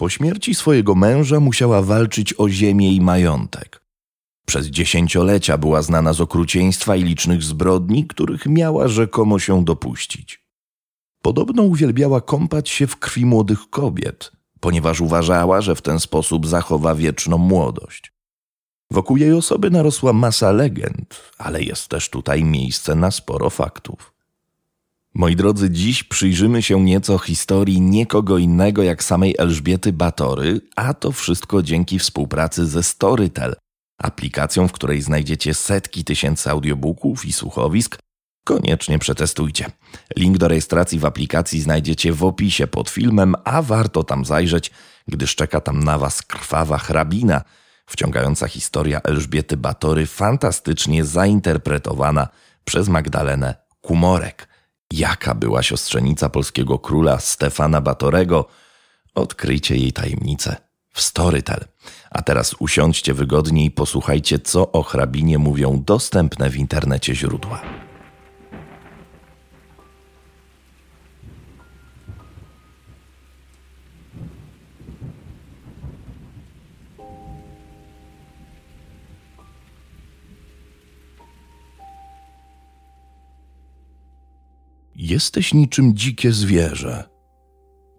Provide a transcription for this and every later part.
Po śmierci swojego męża musiała walczyć o ziemię i majątek. Przez dziesięciolecia była znana z okrucieństwa i licznych zbrodni, których miała rzekomo się dopuścić. Podobno uwielbiała kąpać się w krwi młodych kobiet, ponieważ uważała, że w ten sposób zachowa wieczną młodość. Wokół jej osoby narosła masa legend, ale jest też tutaj miejsce na sporo faktów. Moi drodzy, dziś przyjrzymy się nieco historii niekogo innego jak samej Elżbiety Batory, a to wszystko dzięki współpracy ze Storytel, aplikacją, w której znajdziecie setki tysięcy audiobooków i słuchowisk. Koniecznie przetestujcie. Link do rejestracji w aplikacji znajdziecie w opisie pod filmem, a warto tam zajrzeć, gdyż czeka tam na Was krwawa hrabina, wciągająca historia Elżbiety Batory, fantastycznie zainterpretowana przez Magdalenę Kumorek. Jaka była siostrzenica polskiego króla Stefana Batorego? Odkryjcie jej tajemnicę w Storytel. A teraz usiądźcie wygodnie i posłuchajcie, co o hrabinie mówią dostępne w internecie źródła. Jesteś niczym dzikie zwierzę.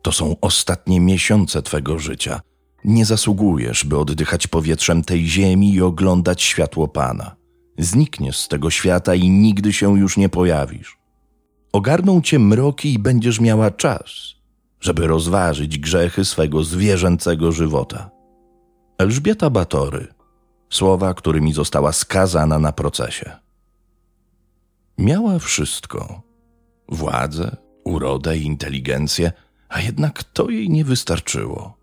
To są ostatnie miesiące twego życia. Nie zasługujesz, by oddychać powietrzem tej ziemi i oglądać światło Pana. Znikniesz z tego świata i nigdy się już nie pojawisz. Ogarną cię mroki i będziesz miała czas, żeby rozważyć grzechy swego zwierzęcego żywota. Elżbieta Batory, słowa, którymi została skazana na procesie. Miała wszystko władzę, urodę i inteligencję, a jednak to jej nie wystarczyło.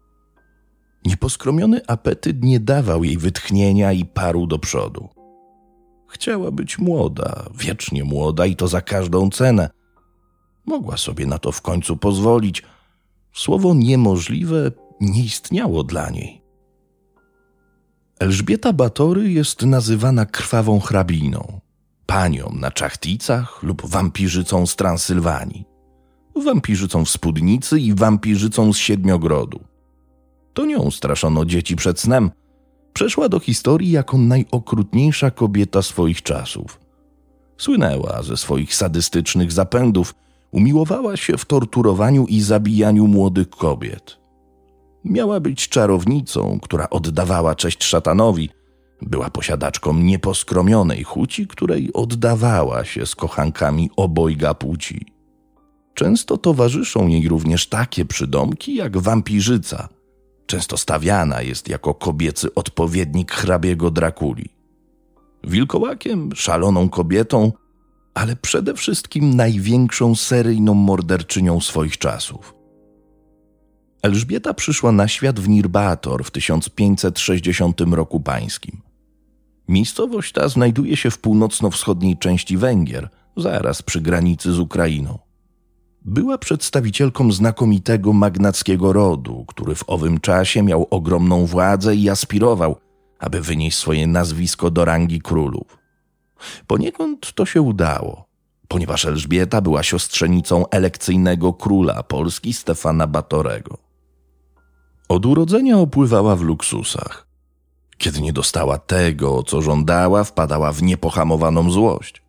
Nieposkromiony apetyt nie dawał jej wytchnienia i paru do przodu. Chciała być młoda, wiecznie młoda i to za każdą cenę. Mogła sobie na to w końcu pozwolić. Słowo niemożliwe nie istniało dla niej. Elżbieta Batory jest nazywana krwawą hrabiną panią na czachticach lub wampirzycą z Transylwanii, wampirzycą w spódnicy i wampirzycą z Siedmiogrodu. To nią straszono dzieci przed snem. Przeszła do historii jako najokrutniejsza kobieta swoich czasów. Słynęła ze swoich sadystycznych zapędów, umiłowała się w torturowaniu i zabijaniu młodych kobiet. Miała być czarownicą, która oddawała cześć szatanowi, była posiadaczką nieposkromionej chuci, której oddawała się z kochankami obojga płci. Często towarzyszą jej również takie przydomki jak wampirzyca. Często stawiana jest jako kobiecy odpowiednik hrabiego Drakuli. Wilkołakiem, szaloną kobietą, ale przede wszystkim największą seryjną morderczynią swoich czasów. Elżbieta przyszła na świat w Nirbator w 1560 roku pańskim. Miejscowość ta znajduje się w północno-wschodniej części Węgier, zaraz przy granicy z Ukrainą. Była przedstawicielką znakomitego magnackiego rodu, który w owym czasie miał ogromną władzę i aspirował, aby wynieść swoje nazwisko do rangi królów. Poniekąd to się udało, ponieważ Elżbieta była siostrzenicą elekcyjnego króla Polski Stefana Batorego. Od urodzenia opływała w luksusach. Kiedy nie dostała tego, co żądała, wpadała w niepohamowaną złość.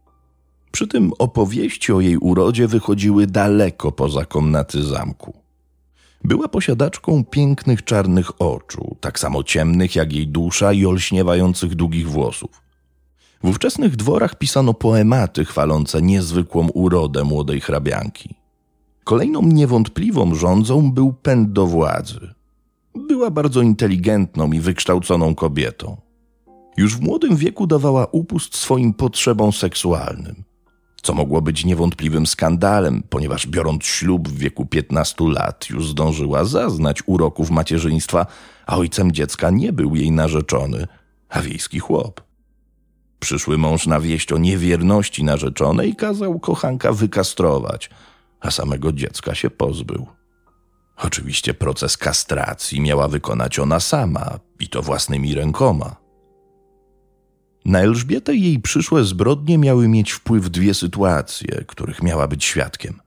Przy tym opowieści o jej urodzie wychodziły daleko poza komnaty zamku. Była posiadaczką pięknych czarnych oczu, tak samo ciemnych jak jej dusza i olśniewających długich włosów. W ówczesnych dworach pisano poematy chwalące niezwykłą urodę młodej hrabianki. Kolejną niewątpliwą rządzą był pęd do władzy. Była bardzo inteligentną i wykształconą kobietą. Już w młodym wieku dawała upust swoim potrzebom seksualnym, co mogło być niewątpliwym skandalem, ponieważ biorąc ślub w wieku 15 lat już zdążyła zaznać uroków macierzyństwa, a ojcem dziecka nie był jej narzeczony, a wiejski chłop. Przyszły mąż na wieść o niewierności narzeczonej kazał kochanka wykastrować, a samego dziecka się pozbył. Oczywiście proces kastracji miała wykonać ona sama i to własnymi rękoma. Na Elżbietę jej przyszłe zbrodnie miały mieć wpływ dwie sytuacje, których miała być świadkiem.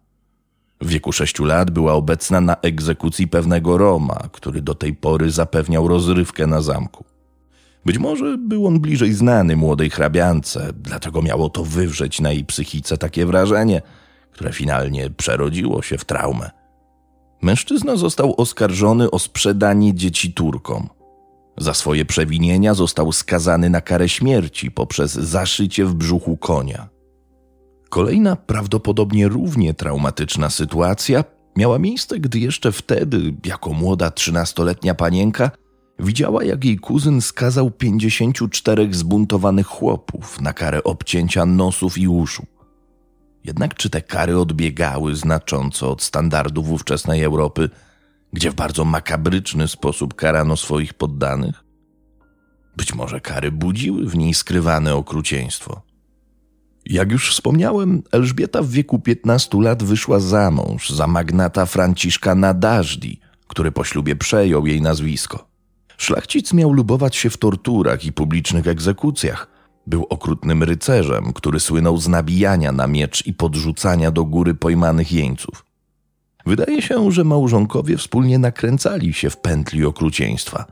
W wieku sześciu lat była obecna na egzekucji pewnego Roma, który do tej pory zapewniał rozrywkę na zamku. Być może był on bliżej znany młodej hrabiance, dlatego miało to wywrzeć na jej psychice takie wrażenie, które finalnie przerodziło się w traumę. Mężczyzna został oskarżony o sprzedanie dzieci Turkom. Za swoje przewinienia został skazany na karę śmierci poprzez zaszycie w brzuchu konia. Kolejna, prawdopodobnie równie traumatyczna sytuacja miała miejsce, gdy jeszcze wtedy, jako młoda trzynastoletnia panienka, widziała, jak jej kuzyn skazał 54 zbuntowanych chłopów na karę obcięcia nosów i uszu. Jednak czy te kary odbiegały znacząco od standardów ówczesnej Europy, gdzie w bardzo makabryczny sposób karano swoich poddanych? Być może kary budziły w niej skrywane okrucieństwo. Jak już wspomniałem, Elżbieta w wieku 15 lat wyszła za mąż za magnata Franciszka Nadażdi, który po ślubie przejął jej nazwisko. Szlachcic miał lubować się w torturach i publicznych egzekucjach. Był okrutnym rycerzem, który słynął z nabijania na miecz i podrzucania do góry pojmanych jeńców. Wydaje się, że małżonkowie wspólnie nakręcali się w pętli okrucieństwa.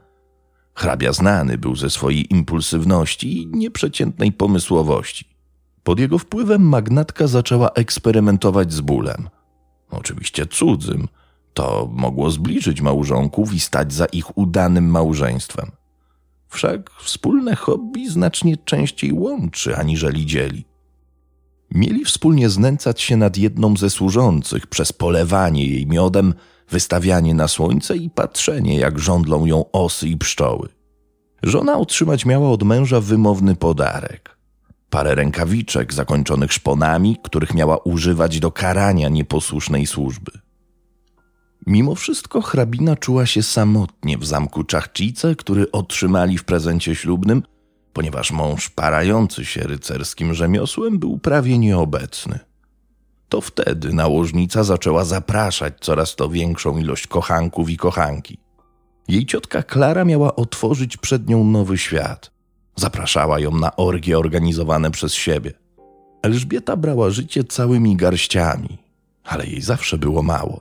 Hrabia znany był ze swojej impulsywności i nieprzeciętnej pomysłowości. Pod jego wpływem magnatka zaczęła eksperymentować z bólem. Oczywiście cudzym. To mogło zbliżyć małżonków i stać za ich udanym małżeństwem. Wszak wspólne hobby znacznie częściej łączy aniżeli dzieli. Mieli wspólnie znęcać się nad jedną ze służących przez polewanie jej miodem, wystawianie na słońce i patrzenie, jak żądlą ją osy i pszczoły. Żona otrzymać miała od męża wymowny podarek parę rękawiczek zakończonych szponami, których miała używać do karania nieposłusznej służby. Mimo wszystko hrabina czuła się samotnie w zamku Czachcice, który otrzymali w prezencie ślubnym, ponieważ mąż parający się rycerskim rzemiosłem był prawie nieobecny. To wtedy nałożnica zaczęła zapraszać coraz to większą ilość kochanków i kochanki. Jej ciotka Klara miała otworzyć przed nią nowy świat – Zapraszała ją na orgie organizowane przez siebie. Elżbieta brała życie całymi garściami, ale jej zawsze było mało.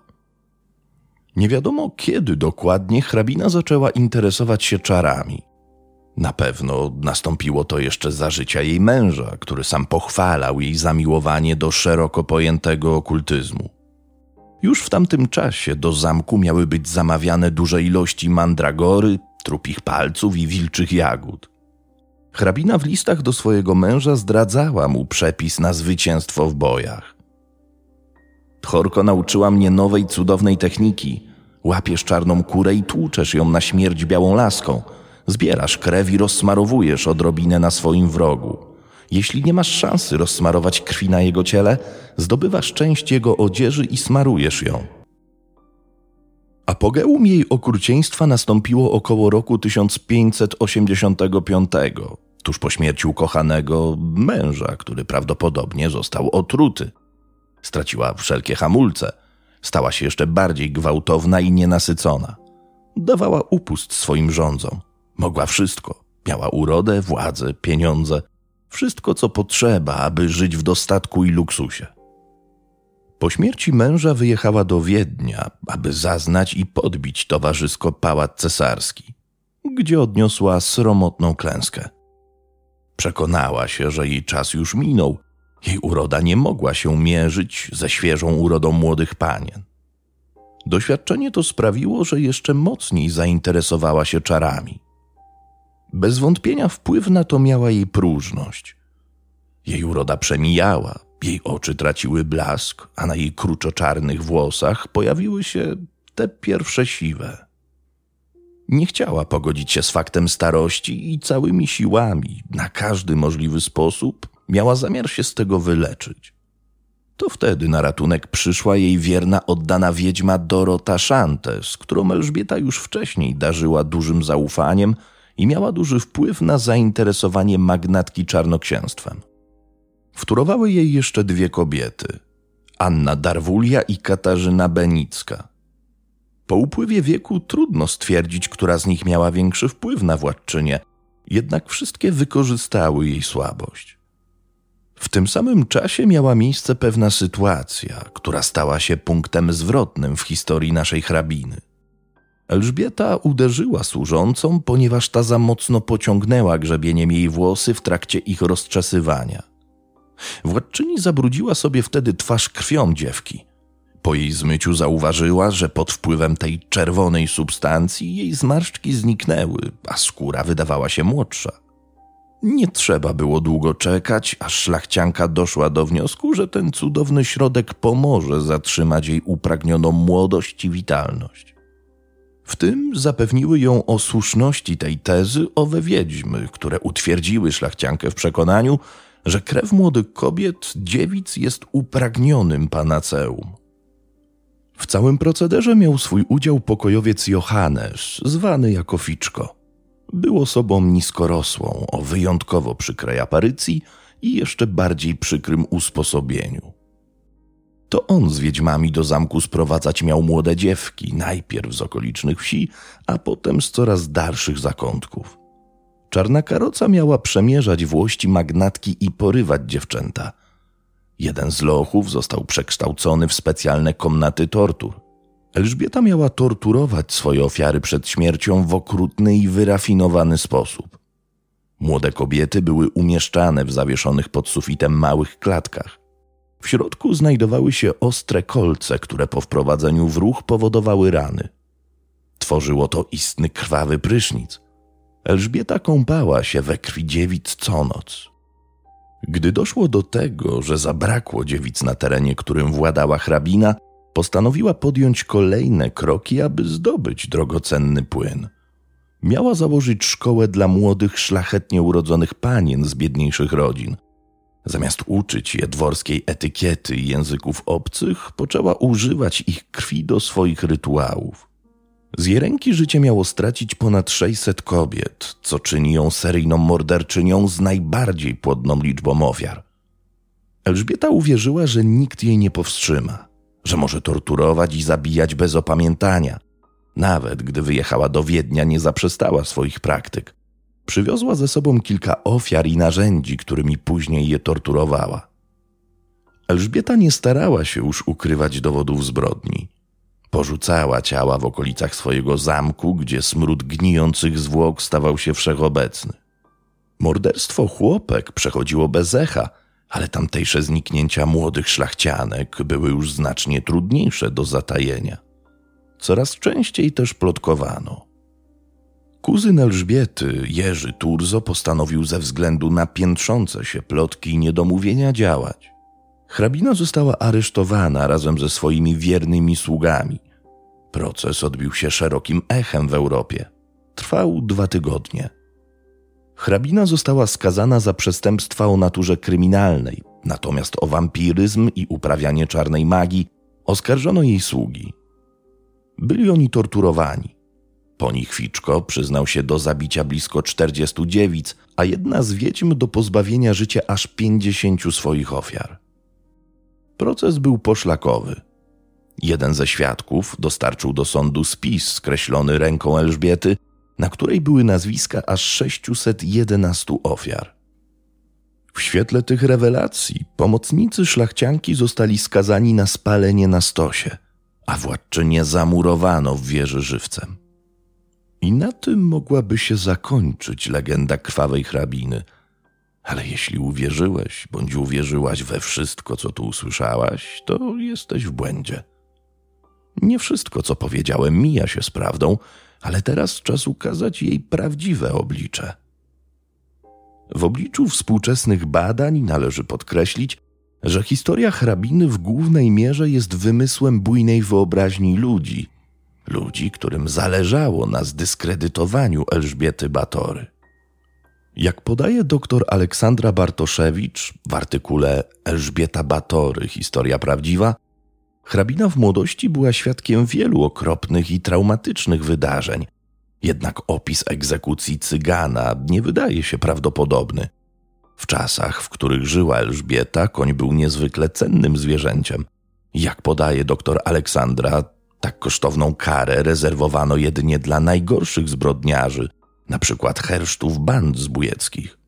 Nie wiadomo kiedy dokładnie hrabina zaczęła interesować się czarami. Na pewno nastąpiło to jeszcze za życia jej męża, który sam pochwalał jej zamiłowanie do szeroko pojętego okultyzmu. Już w tamtym czasie do zamku miały być zamawiane duże ilości mandragory, trupich palców i wilczych jagód. Hrabina w listach do swojego męża zdradzała mu przepis na zwycięstwo w bojach. Tchorko nauczyła mnie nowej, cudownej techniki. Łapiesz czarną kurę i tłuczesz ją na śmierć białą laską. Zbierasz krew i rozsmarowujesz odrobinę na swoim wrogu. Jeśli nie masz szansy rozsmarować krwi na jego ciele, zdobywasz część jego odzieży i smarujesz ją. Apogeum jej okrucieństwa nastąpiło około roku 1585, tuż po śmierci ukochanego męża, który prawdopodobnie został otruty. Straciła wszelkie hamulce, stała się jeszcze bardziej gwałtowna i nienasycona. Dawała upust swoim rządzom. Mogła wszystko. Miała urodę, władzę, pieniądze, wszystko co potrzeba, aby żyć w dostatku i luksusie. Po śmierci męża wyjechała do Wiednia, aby zaznać i podbić towarzysko pałac cesarski, gdzie odniosła sromotną klęskę. Przekonała się, że jej czas już minął. Jej uroda nie mogła się mierzyć ze świeżą urodą młodych panien. Doświadczenie to sprawiło, że jeszcze mocniej zainteresowała się czarami. Bez wątpienia wpływ na to miała jej próżność. Jej uroda przemijała, jej oczy traciły blask, a na jej kruczoczarnych włosach pojawiły się te pierwsze siwe. Nie chciała pogodzić się z faktem starości i całymi siłami, na każdy możliwy sposób, miała zamiar się z tego wyleczyć. To wtedy na ratunek przyszła jej wierna, oddana wiedźma Dorota Shantes, którą Elżbieta już wcześniej darzyła dużym zaufaniem i miała duży wpływ na zainteresowanie magnatki czarnoksięstwem. Wtórowały jej jeszcze dwie kobiety: Anna Darwulia i Katarzyna Benicka. Po upływie wieku trudno stwierdzić, która z nich miała większy wpływ na władczynię, jednak wszystkie wykorzystały jej słabość. W tym samym czasie miała miejsce pewna sytuacja, która stała się punktem zwrotnym w historii naszej hrabiny. Elżbieta uderzyła służącą, ponieważ ta za mocno pociągnęła grzebieniem jej włosy w trakcie ich rozczesywania. Władczyni zabrudziła sobie wtedy twarz krwią dziewki. Po jej zmyciu zauważyła, że pod wpływem tej czerwonej substancji jej zmarszczki zniknęły, a skóra wydawała się młodsza. Nie trzeba było długo czekać, aż szlachcianka doszła do wniosku, że ten cudowny środek pomoże zatrzymać jej upragnioną młodość i witalność. W tym zapewniły ją o słuszności tej tezy owe wiedźmy, które utwierdziły szlachciankę w przekonaniu, że krew młodych kobiet, dziewic jest upragnionym panaceum. W całym procederze miał swój udział pokojowiec Johannes, zwany jako Ficzko. Był osobą niskorosłą, o wyjątkowo przykrej aparycji i jeszcze bardziej przykrym usposobieniu. To on z wiedźmami do zamku sprowadzać miał młode dziewki, najpierw z okolicznych wsi, a potem z coraz dalszych zakątków. Czarna karoca miała przemierzać włości magnatki i porywać dziewczęta. Jeden z lochów został przekształcony w specjalne komnaty tortur. Elżbieta miała torturować swoje ofiary przed śmiercią w okrutny i wyrafinowany sposób. Młode kobiety były umieszczane w zawieszonych pod sufitem małych klatkach. W środku znajdowały się ostre kolce, które po wprowadzeniu w ruch powodowały rany. Tworzyło to istny krwawy prysznic. Elżbieta kąpała się we krwi dziewic co noc. Gdy doszło do tego, że zabrakło dziewic na terenie, którym władała hrabina, postanowiła podjąć kolejne kroki, aby zdobyć drogocenny płyn. Miała założyć szkołę dla młodych, szlachetnie urodzonych panien z biedniejszych rodzin – Zamiast uczyć je dworskiej etykiety i języków obcych, poczęła używać ich krwi do swoich rytuałów. Z jej ręki życie miało stracić ponad 600 kobiet, co czyni ją seryjną morderczynią z najbardziej płodną liczbą ofiar. Elżbieta uwierzyła, że nikt jej nie powstrzyma, że może torturować i zabijać bez opamiętania. Nawet gdy wyjechała do Wiednia, nie zaprzestała swoich praktyk. Przywiozła ze sobą kilka ofiar i narzędzi, którymi później je torturowała. Elżbieta nie starała się już ukrywać dowodów zbrodni. Porzucała ciała w okolicach swojego zamku, gdzie smród gnijących zwłok stawał się wszechobecny. Morderstwo chłopek przechodziło bez echa, ale tamtejsze zniknięcia młodych szlachcianek były już znacznie trudniejsze do zatajenia. Coraz częściej też plotkowano – Kuzyn Elżbiety, Jerzy Turzo, postanowił ze względu na piętrzące się plotki i niedomówienia działać. Hrabina została aresztowana razem ze swoimi wiernymi sługami. Proces odbił się szerokim echem w Europie. Trwał dwa tygodnie. Hrabina została skazana za przestępstwa o naturze kryminalnej, natomiast o wampiryzm i uprawianie czarnej magii oskarżono jej sługi. Byli oni torturowani. Po nich przyznał się do zabicia blisko 40 dziewic, a jedna z wiedźm do pozbawienia życia aż 50 swoich ofiar. Proces był poszlakowy. Jeden ze świadków dostarczył do sądu spis skreślony ręką Elżbiety, na której były nazwiska aż 611 ofiar. W świetle tych rewelacji pomocnicy szlachcianki zostali skazani na spalenie na stosie, a władczynię zamurowano w wieży żywcem. I na tym mogłaby się zakończyć legenda krwawej hrabiny. Ale jeśli uwierzyłeś bądź uwierzyłaś we wszystko, co tu usłyszałaś, to jesteś w błędzie. Nie wszystko, co powiedziałem, mija się z prawdą, ale teraz czas ukazać jej prawdziwe oblicze. W obliczu współczesnych badań należy podkreślić, że historia hrabiny w głównej mierze jest wymysłem bujnej wyobraźni ludzi – ludzi, którym zależało na zdyskredytowaniu Elżbiety Batory. Jak podaje dr Aleksandra Bartoszewicz w artykule Elżbieta Batory Historia prawdziwa, hrabina w młodości była świadkiem wielu okropnych i traumatycznych wydarzeń. Jednak opis egzekucji cygana nie wydaje się prawdopodobny. W czasach, w których żyła Elżbieta, koń był niezwykle cennym zwierzęciem. Jak podaje dr Aleksandra, tak kosztowną karę rezerwowano jedynie dla najgorszych zbrodniarzy, na przykład hersztów band zbójeckich.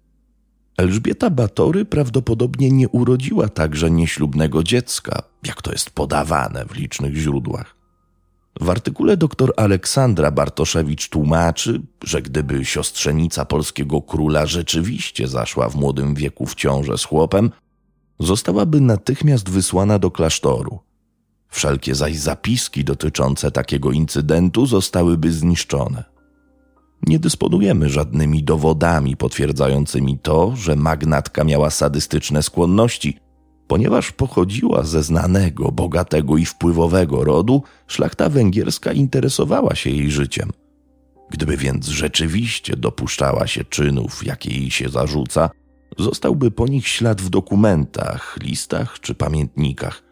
Elżbieta Batory prawdopodobnie nie urodziła także nieślubnego dziecka, jak to jest podawane w licznych źródłach. W artykule dr Aleksandra Bartoszewicz tłumaczy, że gdyby siostrzenica polskiego króla rzeczywiście zaszła w młodym wieku w ciążę z chłopem, zostałaby natychmiast wysłana do klasztoru. Wszelkie zaś zapiski dotyczące takiego incydentu zostałyby zniszczone. Nie dysponujemy żadnymi dowodami potwierdzającymi to, że magnatka miała sadystyczne skłonności, ponieważ pochodziła ze znanego, bogatego i wpływowego rodu, szlachta węgierska interesowała się jej życiem. Gdyby więc rzeczywiście dopuszczała się czynów, jakie jej się zarzuca, zostałby po nich ślad w dokumentach, listach czy pamiętnikach.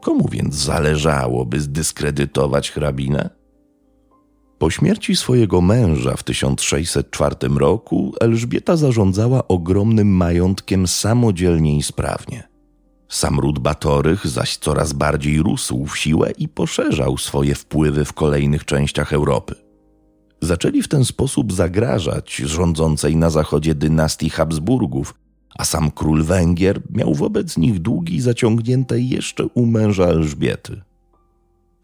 Komu więc zależało, by zdyskredytować hrabinę? Po śmierci swojego męża w 1604 roku Elżbieta zarządzała ogromnym majątkiem samodzielnie i sprawnie. Sam ród Batorych zaś coraz bardziej rósł w siłę i poszerzał swoje wpływy w kolejnych częściach Europy. Zaczęli w ten sposób zagrażać rządzącej na zachodzie dynastii Habsburgów, a sam król Węgier miał wobec nich długi zaciągnięte jeszcze u męża Elżbiety.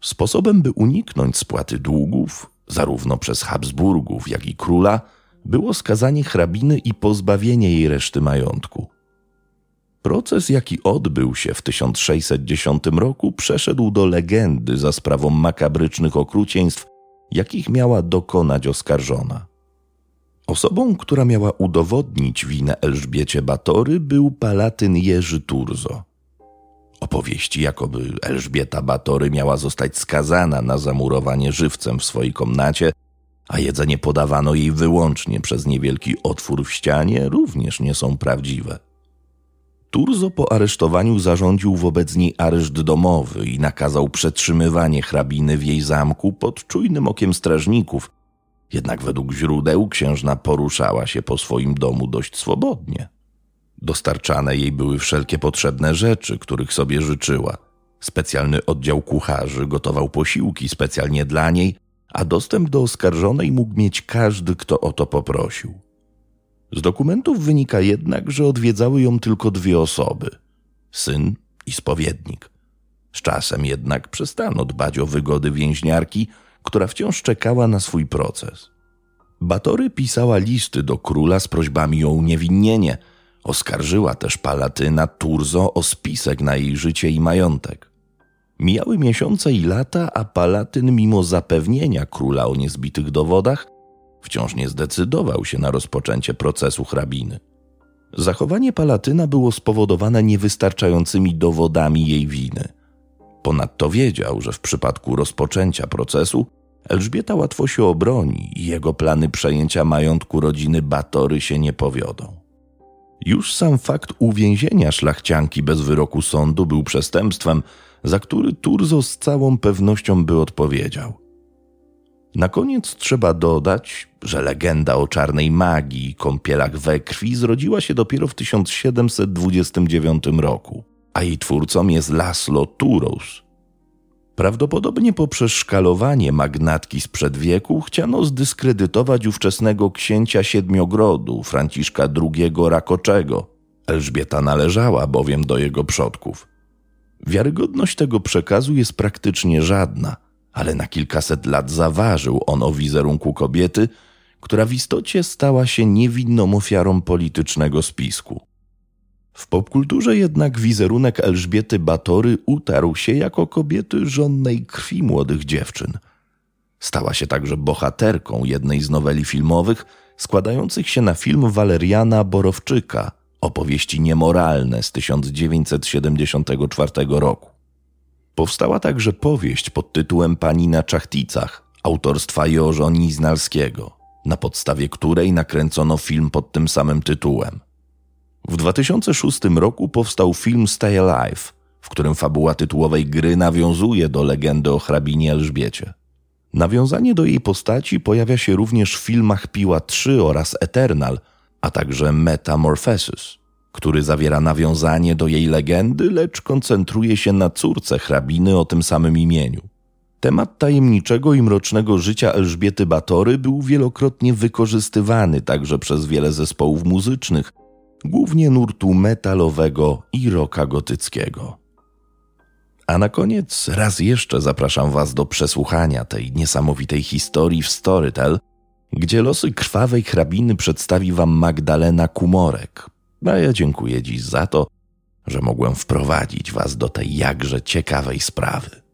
Sposobem, by uniknąć spłaty długów, zarówno przez Habsburgów, jak i króla, było skazanie hrabiny i pozbawienie jej reszty majątku. Proces, jaki odbył się w 1610 roku, przeszedł do legendy za sprawą makabrycznych okrucieństw, jakich miała dokonać oskarżona. Osobą, która miała udowodnić winę Elżbiecie Batory, był palatyn Jerzy Turzo. Opowieści, jakoby Elżbieta Batory miała zostać skazana na zamurowanie żywcem w swojej komnacie, a jedzenie podawano jej wyłącznie przez niewielki otwór w ścianie, również nie są prawdziwe. Turzo po aresztowaniu zarządził wobec niej areszt domowy i nakazał przetrzymywanie hrabiny w jej zamku pod czujnym okiem strażników. Jednak według źródeł księżna poruszała się po swoim domu dość swobodnie. Dostarczane jej były wszelkie potrzebne rzeczy, których sobie życzyła. Specjalny oddział kucharzy gotował posiłki specjalnie dla niej, a dostęp do oskarżonej mógł mieć każdy, kto o to poprosił. Z dokumentów wynika jednak, że odwiedzały ją tylko dwie osoby syn i spowiednik. Z czasem jednak przestano dbać o wygody więźniarki, która wciąż czekała na swój proces. Batory pisała listy do króla z prośbami o uniewinnienie. Oskarżyła też palatyna Turzo o spisek na jej życie i majątek. Mijały miesiące i lata, a palatyn, mimo zapewnienia króla o niezbitych dowodach, wciąż nie zdecydował się na rozpoczęcie procesu hrabiny. Zachowanie Palatyna było spowodowane niewystarczającymi dowodami jej winy. Ponadto wiedział, że w przypadku rozpoczęcia procesu Elżbieta łatwo się obroni i jego plany przejęcia majątku rodziny Batory się nie powiodą. Już sam fakt uwięzienia szlachcianki bez wyroku sądu był przestępstwem, za który Turzo z całą pewnością by odpowiedział – na koniec trzeba dodać, że legenda o czarnej magii i kąpielach we krwi zrodziła się dopiero w 1729 roku, a jej twórcą jest Laszlo Turos. Prawdopodobnie poprzez szkalowanie magnatki sprzed wieku chciano zdyskredytować ówczesnego księcia Siedmiogrodu, Franciszka II Rakoczego. Elżbieta należała bowiem do jego przodków. Wiarygodność tego przekazu jest praktycznie żadna – ale na kilkaset lat zaważył on o wizerunku kobiety, która w istocie stała się niewinną ofiarą politycznego spisku. W popkulturze jednak wizerunek Elżbiety Batory utarł się jako kobiety żonnej krwi młodych dziewczyn. Stała się także bohaterką jednej z noweli filmowych składających się na film Waleriana Borowczyka, opowieści niemoralne z 1974 roku. Powstała także powieść pod tytułem Pani na Czachticach autorstwa Jożo Niznalskiego, na podstawie której nakręcono film pod tym samym tytułem. W 2006 roku powstał film Stay Alive, w którym fabuła tytułowej gry nawiązuje do legendy o hrabinie Elżbiecie. Nawiązanie do jej postaci pojawia się również w filmach Piła 3 oraz Eternal, a także Metamorphosis który zawiera nawiązanie do jej legendy, lecz koncentruje się na córce hrabiny o tym samym imieniu. Temat tajemniczego i mrocznego życia Elżbiety Batory był wielokrotnie wykorzystywany także przez wiele zespołów muzycznych, głównie nurtu metalowego i roka gotyckiego. A na koniec raz jeszcze zapraszam Was do przesłuchania tej niesamowitej historii w Storytel, gdzie losy krwawej hrabiny przedstawi Wam Magdalena Kumorek. A ja dziękuję dziś za to, że mogłem wprowadzić Was do tej jakże ciekawej sprawy.